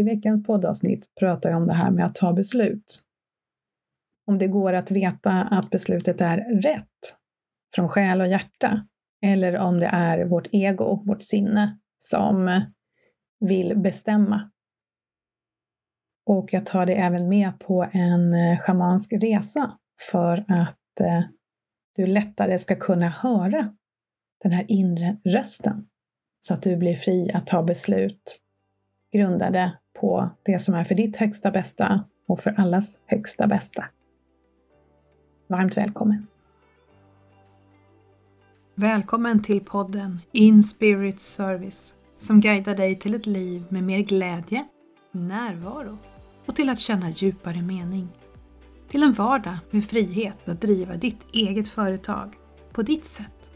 I veckans poddavsnitt pratar jag om det här med att ta beslut. Om det går att veta att beslutet är rätt från själ och hjärta eller om det är vårt ego, vårt sinne, som vill bestämma. Och jag tar det även med på en eh, schamansk resa för att eh, du lättare ska kunna höra den här inre rösten så att du blir fri att ta beslut grundade på det som är för ditt högsta bästa och för allas högsta bästa. Varmt välkommen! Välkommen till podden In Spirit Service som guidar dig till ett liv med mer glädje, närvaro och till att känna djupare mening. Till en vardag med frihet att driva ditt eget företag på ditt sätt,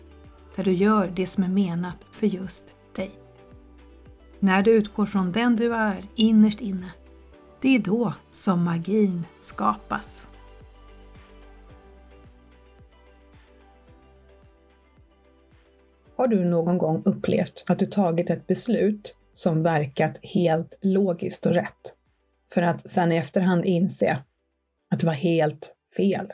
där du gör det som är menat för just. När du utgår från den du är innerst inne, det är då som magin skapas. Har du någon gång upplevt att du tagit ett beslut som verkat helt logiskt och rätt, för att sen i efterhand inse att det var helt fel?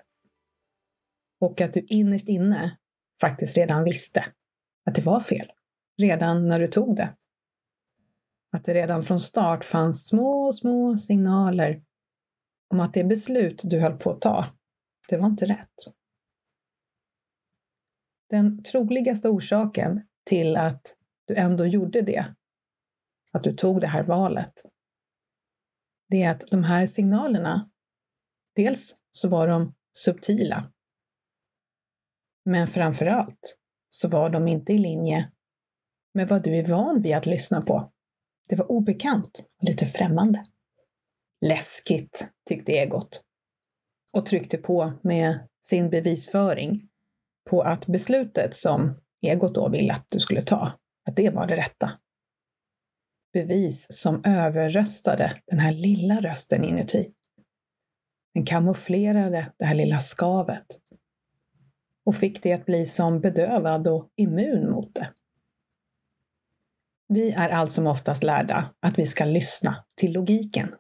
Och att du innerst inne faktiskt redan visste att det var fel, redan när du tog det. Att det redan från start fanns små, små signaler om att det beslut du höll på att ta, det var inte rätt. Den troligaste orsaken till att du ändå gjorde det, att du tog det här valet, det är att de här signalerna, dels så var de subtila, men framför allt så var de inte i linje med vad du är van vid att lyssna på. Det var obekant och lite främmande. Läskigt, tyckte egot och tryckte på med sin bevisföring på att beslutet som egot då ville att du skulle ta, att det var det rätta. Bevis som överröstade den här lilla rösten inuti. Den kamouflerade det här lilla skavet och fick det att bli som bedövad och immun mot det. Vi är allt som oftast lärda att vi ska lyssna till logiken,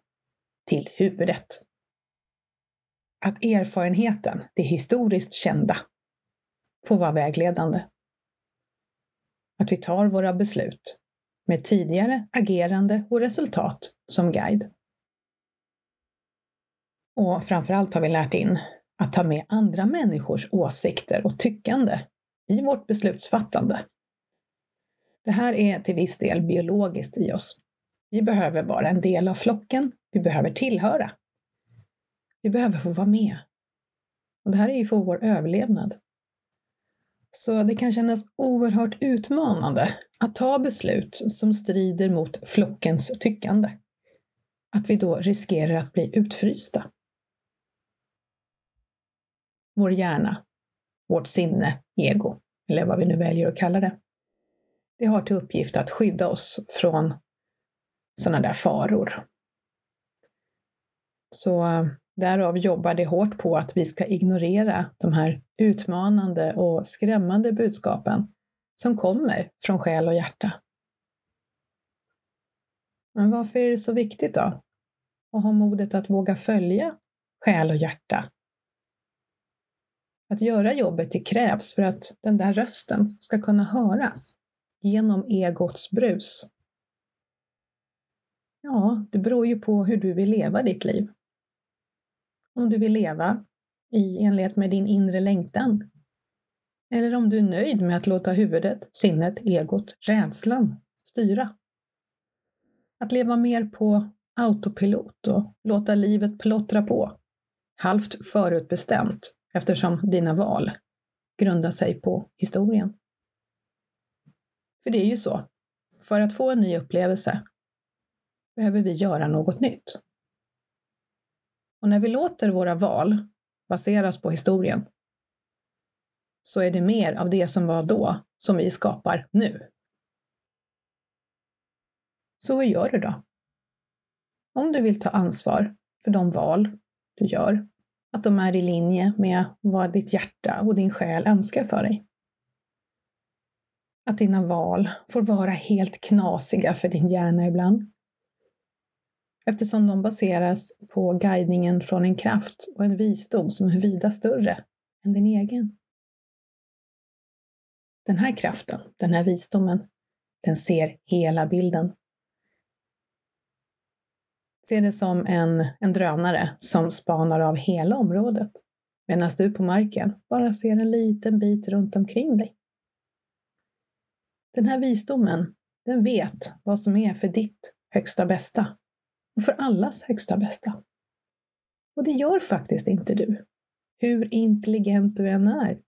till huvudet. Att erfarenheten, det historiskt kända, får vara vägledande. Att vi tar våra beslut med tidigare agerande och resultat som guide. Och framförallt har vi lärt in att ta med andra människors åsikter och tyckande i vårt beslutsfattande. Det här är till viss del biologiskt i oss. Vi behöver vara en del av flocken. Vi behöver tillhöra. Vi behöver få vara med. Och det här är ju för vår överlevnad. Så det kan kännas oerhört utmanande att ta beslut som strider mot flockens tyckande. Att vi då riskerar att bli utfrysta. Vår hjärna, vårt sinne, ego, eller vad vi nu väljer att kalla det. Det har till uppgift att skydda oss från sådana där faror. Så eh, Därav jobbar det hårt på att vi ska ignorera de här utmanande och skrämmande budskapen som kommer från själ och hjärta. Men varför är det så viktigt då? Att ha modet att våga följa själ och hjärta. Att göra jobbet det krävs för att den där rösten ska kunna höras genom egots brus. Ja, det beror ju på hur du vill leva ditt liv om du vill leva i enlighet med din inre längtan. Eller om du är nöjd med att låta huvudet, sinnet, egot, rädslan styra. Att leva mer på autopilot och låta livet plottra på. Halvt förutbestämt eftersom dina val grundar sig på historien. För det är ju så. För att få en ny upplevelse behöver vi göra något nytt. Och när vi låter våra val baseras på historien så är det mer av det som var då som vi skapar nu. Så hur gör du då? Om du vill ta ansvar för de val du gör, att de är i linje med vad ditt hjärta och din själ önskar för dig. Att dina val får vara helt knasiga för din hjärna ibland. eftersom de baseras på guidningen från en kraft och en visdom som är vida större än din egen. Den här kraften, den här visdomen, den ser hela bilden. Se det som en, en drönare som spanar av hela området medan du på marken bara ser en liten bit runt omkring dig. Den här visdomen, den vet vad som är för ditt högsta bästa och för allas högsta bästa. Och det gör faktiskt inte du, hur intelligent du än är.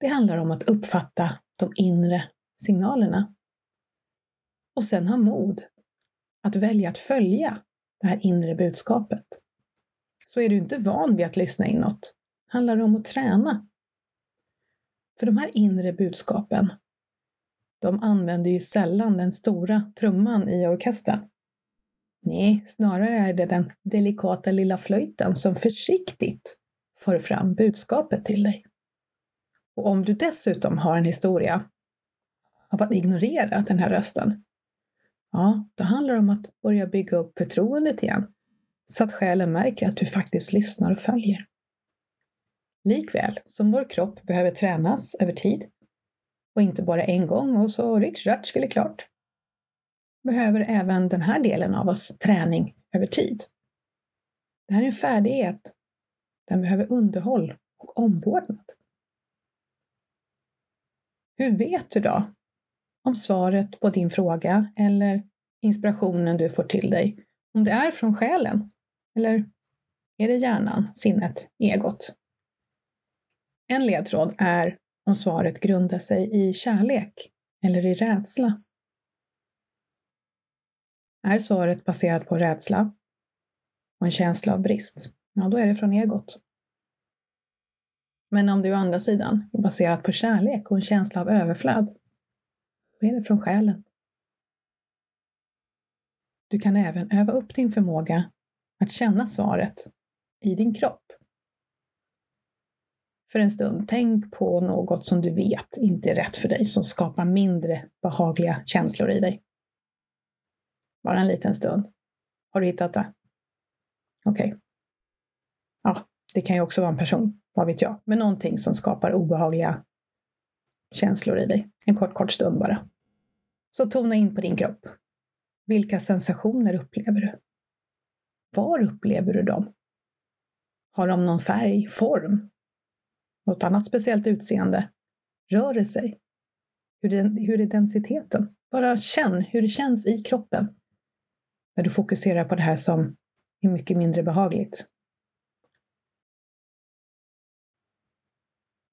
Det handlar om att uppfatta de inre signalerna och sen ha mod att välja att följa det här inre budskapet. Så är du inte van vid att lyssna inåt, handlar det om att träna. För de här inre budskapen, de använder ju sällan den stora trumman i orkestern. Nej, snarare är det den delikata lilla flöjten som försiktigt för fram budskapet till dig. Och om du dessutom har en historia av att ignorera den här rösten, ja, då handlar det om att börja bygga upp förtroendet igen, så att själen märker att du faktiskt lyssnar och följer. Likväl som vår kropp behöver tränas över tid, och inte bara en gång och så rycks ratsch är klart, behöver även den här delen av oss träning över tid. Det här är en färdighet. Den behöver underhåll och omvårdnad. Hur vet du då om svaret på din fråga eller inspirationen du får till dig, om det är från själen eller är det hjärnan, sinnet, egot? En ledtråd är om svaret grundar sig i kärlek eller i rädsla. Är svaret baserat på rädsla och en känsla av brist, ja då är det från egot. Men om det å andra sidan är baserat på kärlek och en känsla av överflöd, då är det från själen. Du kan även öva upp din förmåga att känna svaret i din kropp. För en stund, tänk på något som du vet inte är rätt för dig, som skapar mindre behagliga känslor i dig. Bara en liten stund. Har du hittat det? Okej. Okay. Ja, det kan ju också vara en person, vad vet jag. Men någonting som skapar obehagliga känslor i dig. En kort, kort stund bara. Så tona in på din kropp. Vilka sensationer upplever du? Var upplever du dem? Har de någon färg, form? Något annat speciellt utseende? Rör det sig? Hur är, hur är densiteten? Bara känn hur det känns i kroppen när du fokuserar på det här som är mycket mindre behagligt.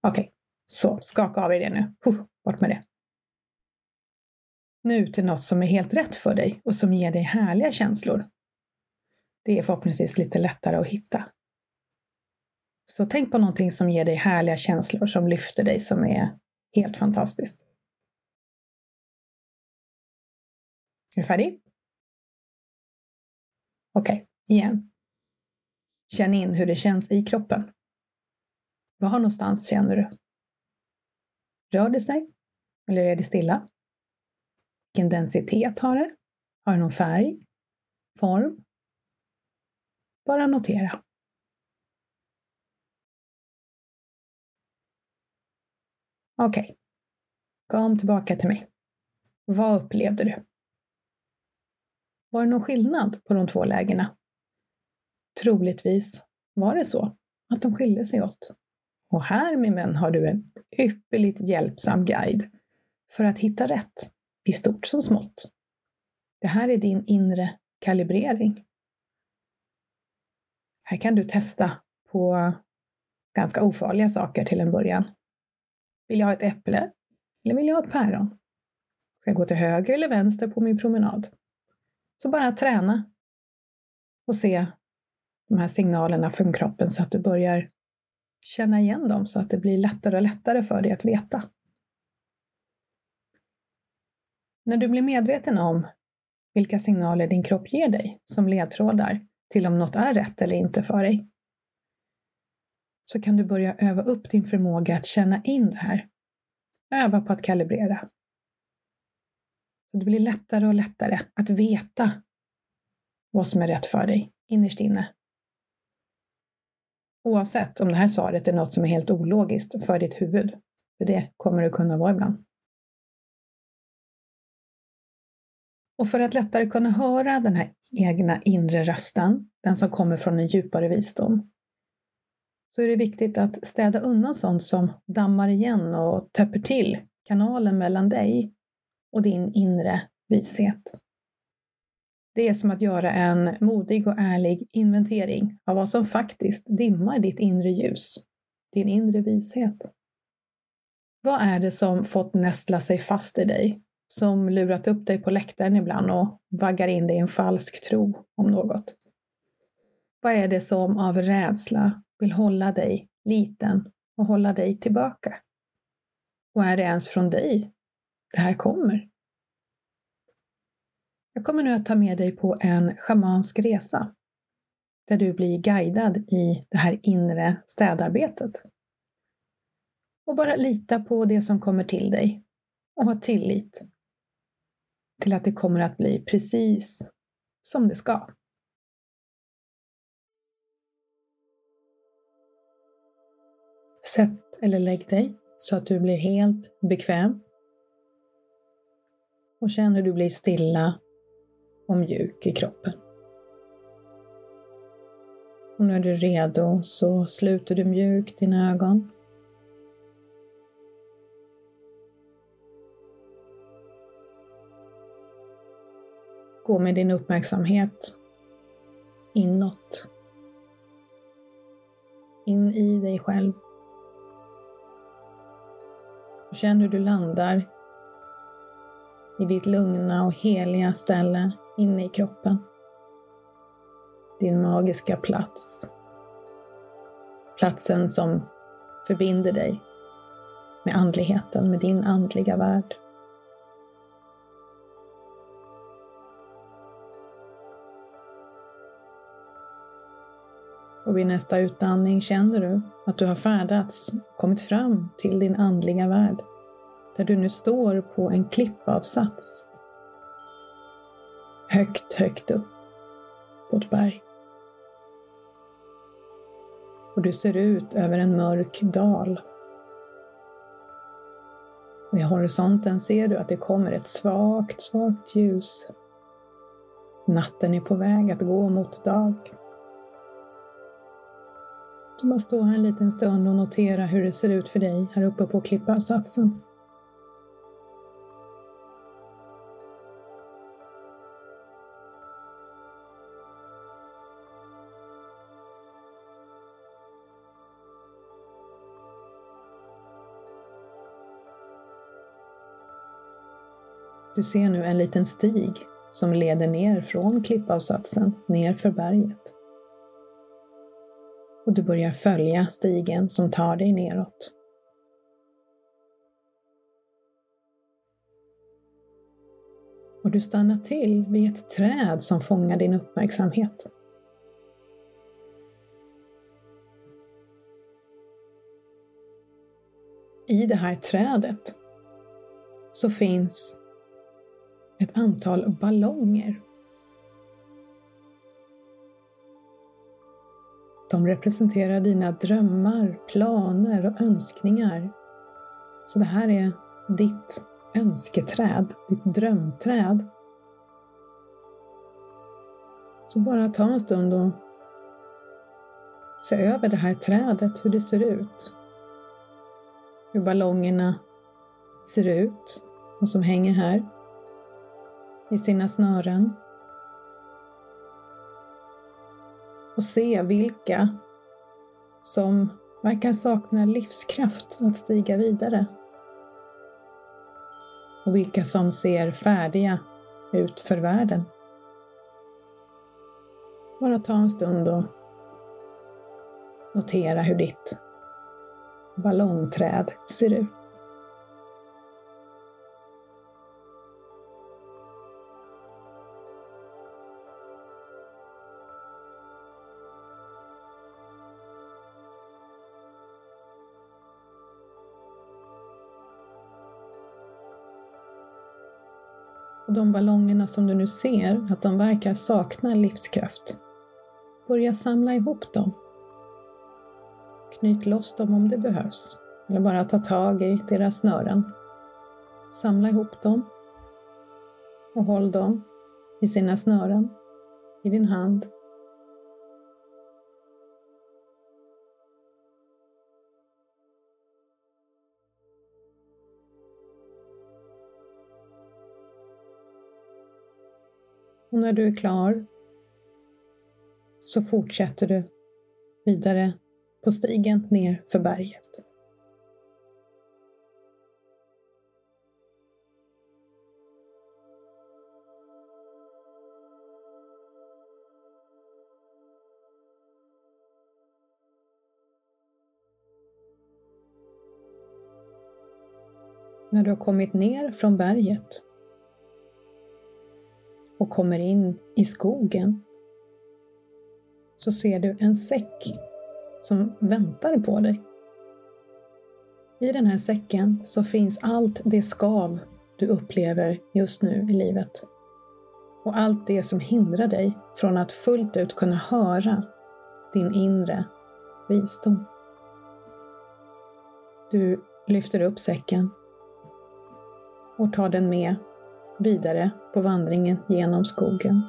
Okej, okay. så skaka av dig det nu. Puh, bort med det. Nu till något som är helt rätt för dig och som ger dig härliga känslor. Det är förhoppningsvis lite lättare att hitta. Så tänk på någonting som ger dig härliga känslor, som lyfter dig, som är helt fantastiskt. Är du färdig? Okej, okay, igen. Känn in hur det känns i kroppen. Var någonstans känner du? Rör det sig? Eller är det stilla? Vilken densitet har det? Har det någon färg? Form? Bara notera. Okej. Okay. Kom tillbaka till mig. Vad upplevde du? Var det någon skillnad på de två lägena? Troligtvis var det så att de skilde sig åt. Och här, min vän, har du en ypperligt hjälpsam guide för att hitta rätt, i stort som smått. Det här är din inre kalibrering. Här kan du testa på ganska ofarliga saker till en början. Vill jag ha ett äpple? Eller vill jag ha ett päron? Ska jag gå till höger eller vänster på min promenad? Så bara träna och se de här signalerna från kroppen så att du börjar känna igen dem så att det blir lättare och lättare för dig att veta. När du blir medveten om vilka signaler din kropp ger dig som ledtrådar till om något är rätt eller inte för dig, så kan du börja öva upp din förmåga att känna in det här. Öva på att kalibrera. Så det blir lättare och lättare att veta vad som är rätt för dig innerst inne. Oavsett om det här svaret är något som är helt ologiskt för ditt huvud, för det kommer det kunna vara ibland. Och för att lättare kunna höra den här egna inre rösten, den som kommer från en djupare visdom, så är det viktigt att städa undan sånt som dammar igen och täpper till kanalen mellan dig och din inre vishet. Det är som att göra en modig och ärlig inventering av vad som faktiskt dimmar ditt inre ljus, din inre vishet. Vad är det som fått nästla sig fast i dig, som lurat upp dig på läktaren ibland och vaggar in dig i en falsk tro om något? Vad är det som av rädsla vill hålla dig liten och hålla dig tillbaka? Och är det ens från dig det här kommer? Jag kommer nu att ta med dig på en schamansk resa där du blir guidad i det här inre städarbetet. Och bara lita på det som kommer till dig och ha tillit till att det kommer att bli precis som det ska. Sätt eller lägg dig så att du blir helt bekväm. Och känn hur du blir stilla och mjuk i kroppen. Och när du är redo så sluter du mjukt dina ögon. Gå med din uppmärksamhet inåt. In i dig själv. Och känn hur du landar i ditt lugna och heliga ställe inne i kroppen. Din magiska plats. Platsen som förbinder dig med andligheten, med din andliga värld. Och vid nästa utandning känner du att du har färdats, kommit fram till din andliga värld, där du nu står på en klippavsats högt, högt upp på ett berg. Och du ser ut över en mörk dal. Och I horisonten ser du att det kommer ett svagt, svagt ljus. Natten är på väg att gå mot dag. Du bara stå här en liten stund och notera hur det ser ut för dig här uppe på klippavsatsen. Du ser nu en liten stig som leder ner från klippavsatsen ner för berget. Och du börjar följa stigen som tar dig neråt. Och du stannar till vid ett träd som fångar din uppmärksamhet. I det här trädet så finns ett antal ballonger. De representerar dina drömmar, planer och önskningar. Så det här är ditt önsketräd, ditt drömträd. Så bara ta en stund och se över det här trädet, hur det ser ut. Hur ballongerna ser ut, och som hänger här i sina snören. Och se vilka som verkar sakna livskraft att stiga vidare. Och vilka som ser färdiga ut för världen. Bara ta en stund och notera hur ditt ballongträd ser ut. Och de ballongerna som du nu ser, att de verkar sakna livskraft. Börja samla ihop dem. Knyt loss dem om det behövs, eller bara ta tag i deras snören. Samla ihop dem och håll dem i sina snören i din hand Och när du är klar så fortsätter du vidare på stigen ner för berget. När du har kommit ner från berget och kommer in i skogen så ser du en säck som väntar på dig. I den här säcken så finns allt det skav du upplever just nu i livet. Och allt det som hindrar dig från att fullt ut kunna höra din inre visdom. Du lyfter upp säcken och tar den med vidare på vandringen genom skogen.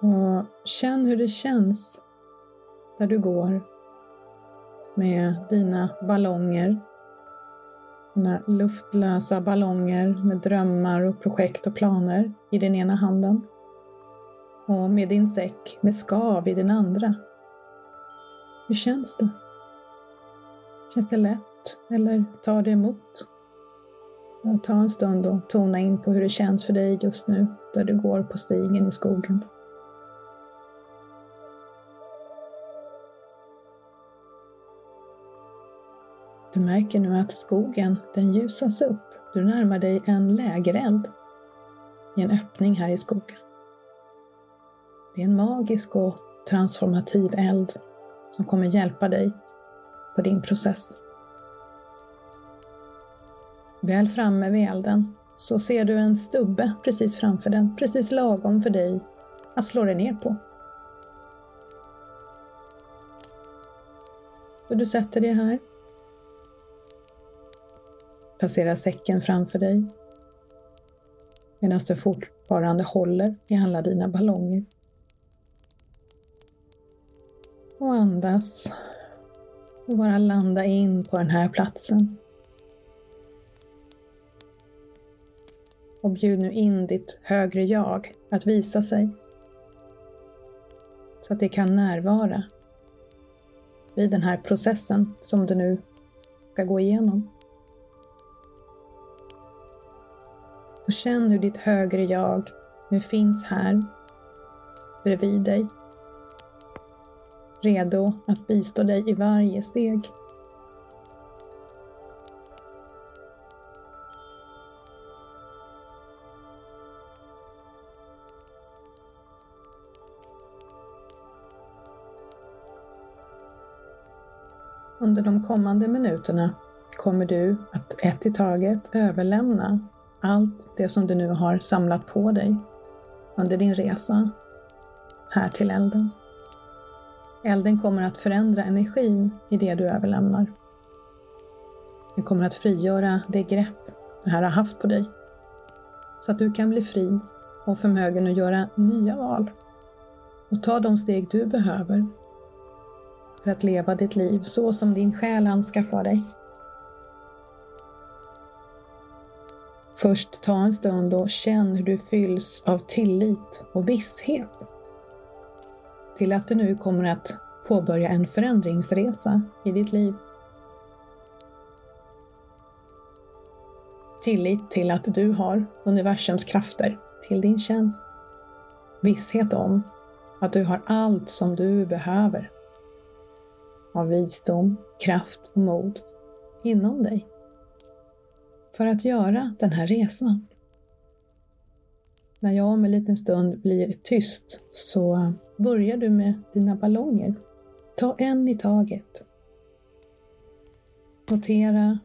Och känn hur det känns där du går med dina ballonger. Dina luftlösa ballonger med drömmar och projekt och planer i den ena handen. Och med din säck med skav i den andra. Hur känns det? Känns det lätt eller tar det emot? Ta en stund och tona in på hur det känns för dig just nu, där du går på stigen i skogen. Du märker nu att skogen, den ljusas upp. Du närmar dig en lägereld i en öppning här i skogen. Det är en magisk och transformativ eld som kommer hjälpa dig på din process. Väl framme vid elden så ser du en stubbe precis framför den, precis lagom för dig att slå dig ner på. Och du sätter dig här. Placerar säcken framför dig medan du fortfarande håller i alla dina ballonger. Och andas och bara landa in på den här platsen. Och bjud nu in ditt högre jag att visa sig. Så att det kan närvara vid den här processen som du nu ska gå igenom. Och känn hur ditt högre jag nu finns här bredvid dig. Redo att bistå dig i varje steg. Under de kommande minuterna kommer du att ett i taget överlämna allt det som du nu har samlat på dig under din resa här till elden. Elden kommer att förändra energin i det du överlämnar. Den kommer att frigöra det grepp det här har haft på dig så att du kan bli fri och förmögen att göra nya val och ta de steg du behöver för att leva ditt liv så som din själ önskar för dig. Först ta en stund och känn hur du fylls av tillit och visshet till att du nu kommer att påbörja en förändringsresa i ditt liv. Tillit till att du har universums krafter till din tjänst. Visshet om att du har allt som du behöver av visdom, kraft och mod inom dig för att göra den här resan. När jag om en liten stund blir tyst så börjar du med dina ballonger. Ta en i taget. Notera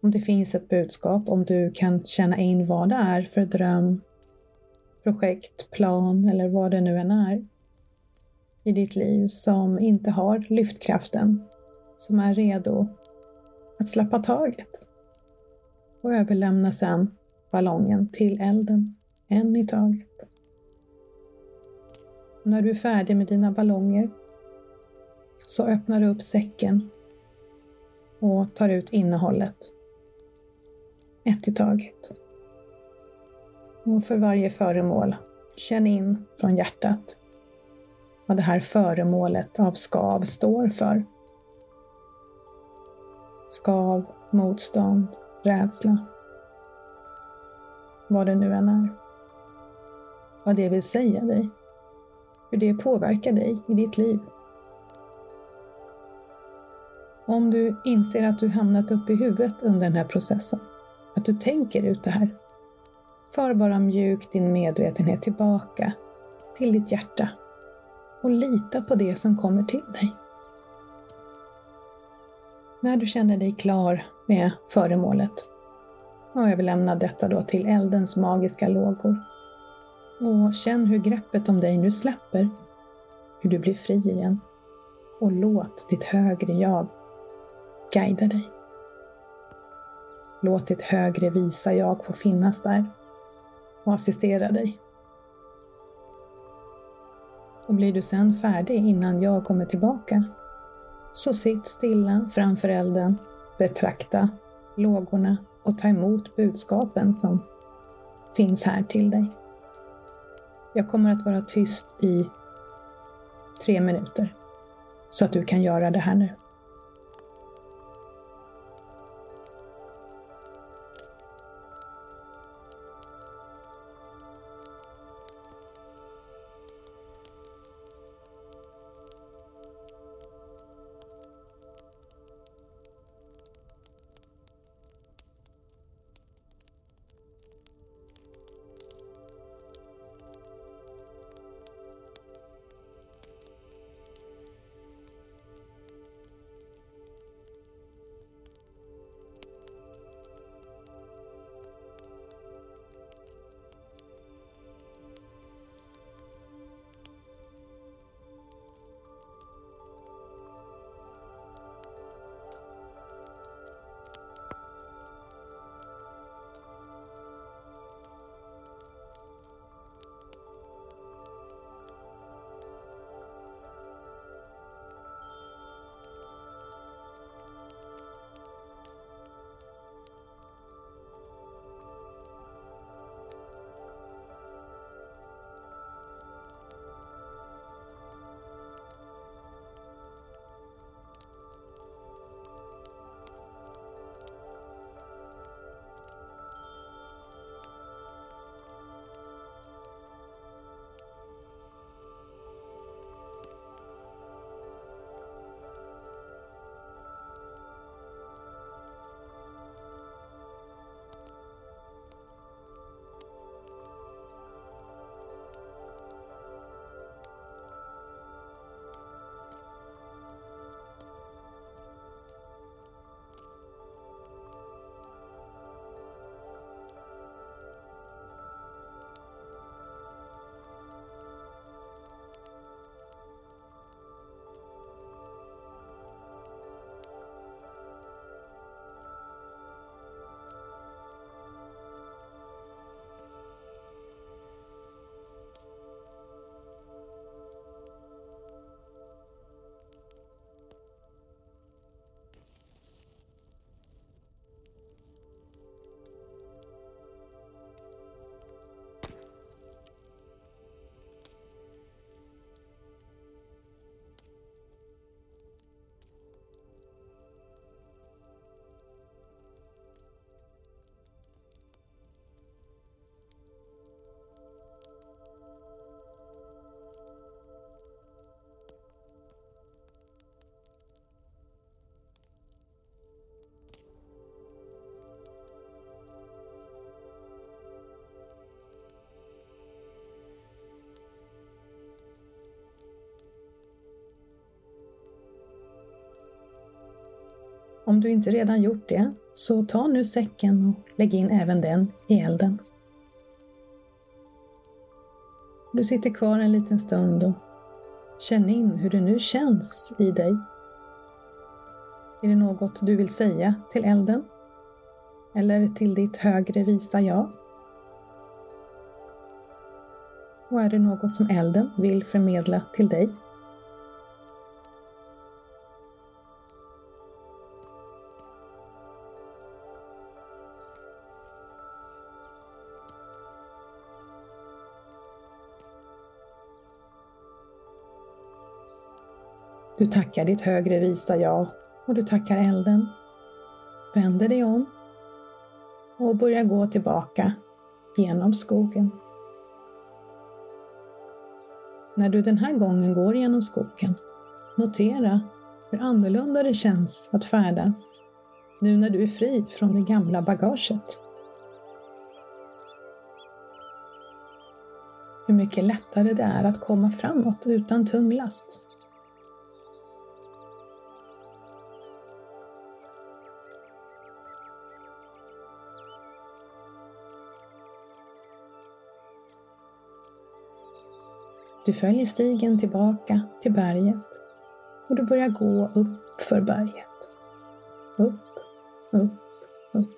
Om det finns ett budskap, om du kan känna in vad det är för dröm, projekt, plan eller vad det nu än är i ditt liv som inte har lyftkraften, som är redo att släppa taget och överlämna sedan ballongen till elden, en i taget. Och när du är färdig med dina ballonger så öppnar du upp säcken och tar ut innehållet, ett i taget. Och för varje föremål, känn in från hjärtat vad det här föremålet av skav står för. Skav, motstånd, rädsla. Vad det nu än är. Vad det vill säga dig. Hur det påverkar dig i ditt liv. Om du inser att du hamnat upp i huvudet under den här processen, att du tänker ut det här, för bara mjukt din medvetenhet tillbaka till ditt hjärta och lita på det som kommer till dig. När du känner dig klar med föremålet och överlämna detta då till eldens magiska lågor. Och känn hur greppet om dig nu släpper, hur du blir fri igen. Och låt ditt högre jag guida dig. Låt ditt högre visa jag få finnas där och assistera dig. Och blir du sen färdig innan jag kommer tillbaka, så sitt stilla framför elden, betrakta lågorna och ta emot budskapen som finns här till dig. Jag kommer att vara tyst i tre minuter så att du kan göra det här nu. Om du inte redan gjort det Så ta nu säcken och lägg in även den i elden. Du sitter kvar en liten stund och känn in hur det nu känns i dig. Är det något du vill säga till elden? Eller till ditt högre visa jag? Och är det något som elden vill förmedla till dig? Du tackar ditt högre visa jag och du tackar elden. Vänder dig om och börjar gå tillbaka genom skogen. När du den här gången går genom skogen, notera hur annorlunda det känns att färdas nu när du är fri från det gamla bagaget. Hur mycket lättare det är att komma framåt utan tung last. Du följer stigen tillbaka till berget och du börjar gå upp för berget. Upp, upp, upp.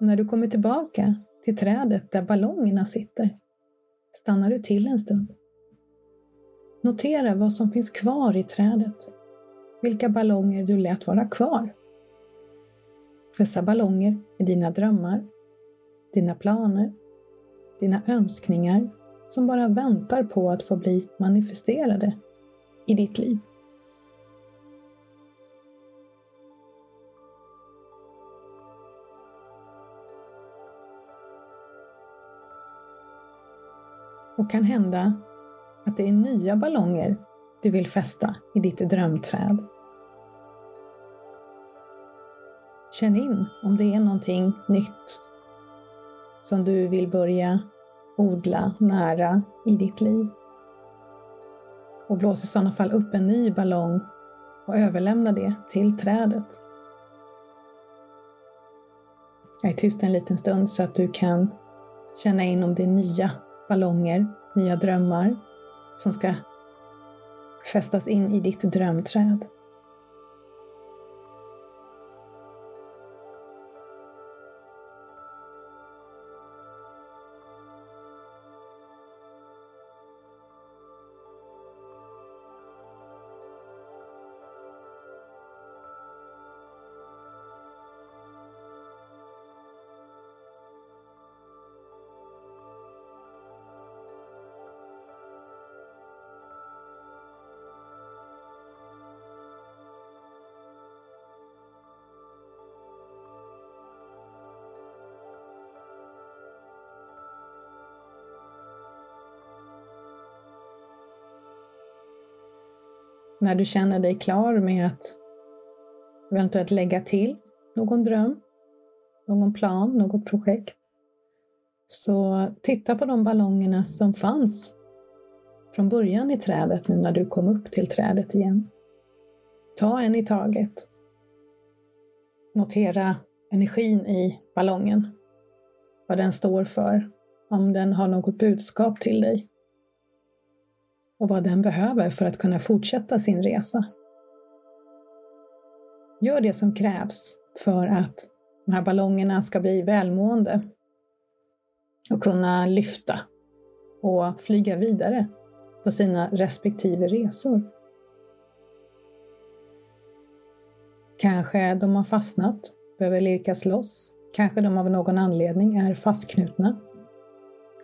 Och när du kommer tillbaka till trädet där ballongerna sitter stannar du till en stund. Notera vad som finns kvar i trädet. Vilka ballonger du lät vara kvar. Dessa ballonger är dina drömmar dina planer, dina önskningar som bara väntar på att få bli manifesterade i ditt liv. Och kan hända att det är nya ballonger du vill fästa i ditt drömträd. Känn in om det är någonting nytt som du vill börja odla nära i ditt liv. Och blås i sådana fall upp en ny ballong och överlämna det till trädet. Jag är tyst en liten stund så att du kan känna in om det är nya ballonger, nya drömmar som ska fästas in i ditt drömträd. När du känner dig klar med att eventuellt lägga till någon dröm, någon plan, något projekt. Så titta på de ballongerna som fanns från början i trädet nu när du kom upp till trädet igen. Ta en i taget. Notera energin i ballongen. Vad den står för. Om den har något budskap till dig och vad den behöver för att kunna fortsätta sin resa. Gör det som krävs för att de här ballongerna ska bli välmående och kunna lyfta och flyga vidare på sina respektive resor. Kanske de har fastnat, behöver lirkas loss. Kanske de av någon anledning är fastknutna.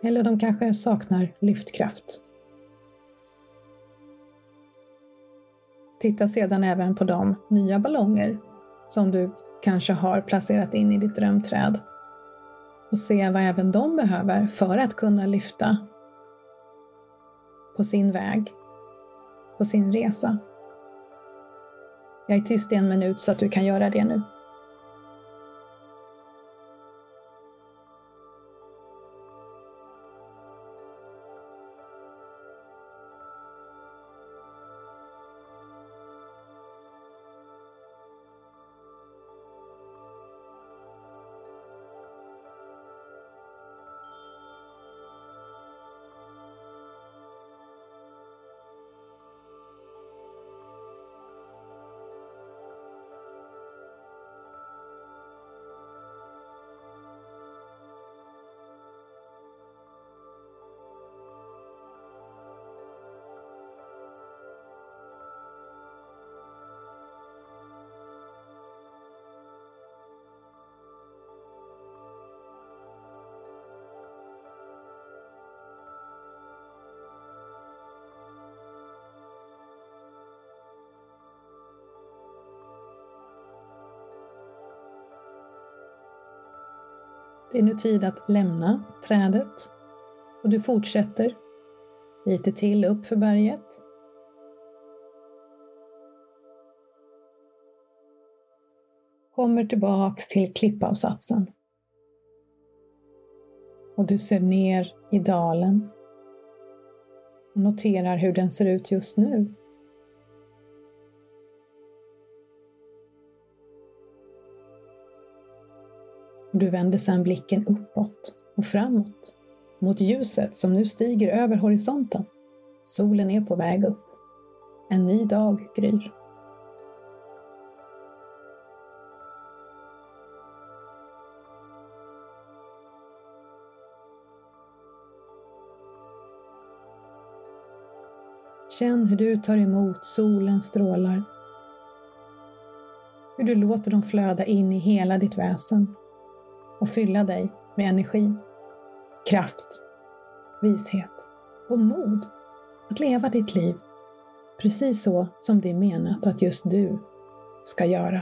Eller de kanske saknar lyftkraft. Titta sedan även på de nya ballonger som du kanske har placerat in i ditt drömträd och se vad även de behöver för att kunna lyfta på sin väg, på sin resa. Jag är tyst i en minut så att du kan göra det nu. Det är nu tid att lämna trädet och du fortsätter lite till upp för berget. Kommer tillbaks till klippavsatsen. Och du ser ner i dalen och noterar hur den ser ut just nu. Du vänder sedan blicken uppåt och framåt mot ljuset som nu stiger över horisonten. Solen är på väg upp. En ny dag gryr. Känn hur du tar emot solens strålar. Hur du låter dem flöda in i hela ditt väsen och fylla dig med energi, kraft, vishet och mod att leva ditt liv precis så som det är menat att just du ska göra.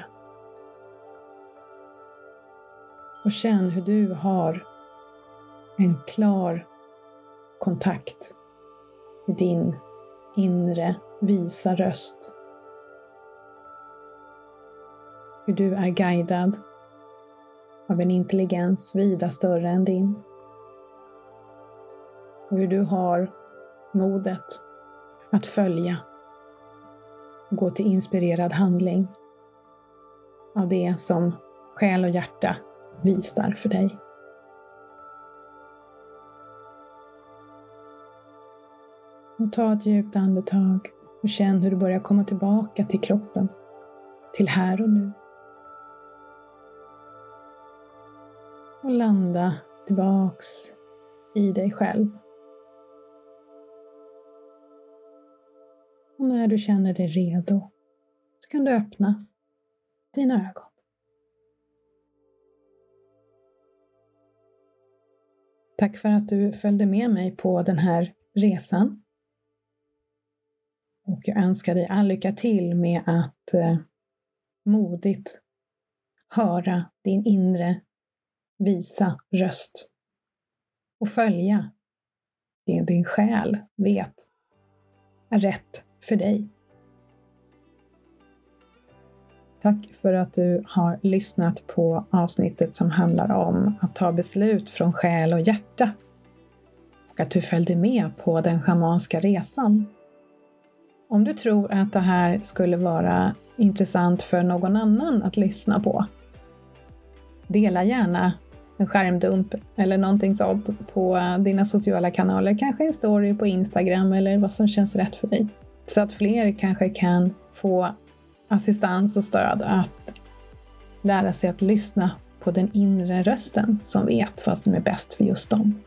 Och känn hur du har en klar kontakt med din inre visa röst. Hur du är guidad av en intelligens vida större än din. Och hur du har modet att följa och gå till inspirerad handling av det som själ och hjärta visar för dig. Och ta ett djupt andetag och känn hur du börjar komma tillbaka till kroppen, till här och nu. Och landa tillbaks i dig själv. Och när du känner dig redo så kan du öppna dina ögon. Tack för att du följde med mig på den här resan. Och jag önskar dig all lycka till med att eh, modigt höra din inre visa röst och följa det din själ vet är rätt för dig. Tack för att du har lyssnat på avsnittet som handlar om att ta beslut från själ och hjärta och att du följde med på den schamanska resan. Om du tror att det här skulle vara intressant för någon annan att lyssna på, dela gärna en skärmdump eller någonting sånt på eh, dina sociala kanaler, kanske en story på Instagram eller vad som känns rätt för dig. Så att fler kanske kan få assistans och stöd att lära sig att lyssna på den inre rösten som vet vad som är bäst för just dem.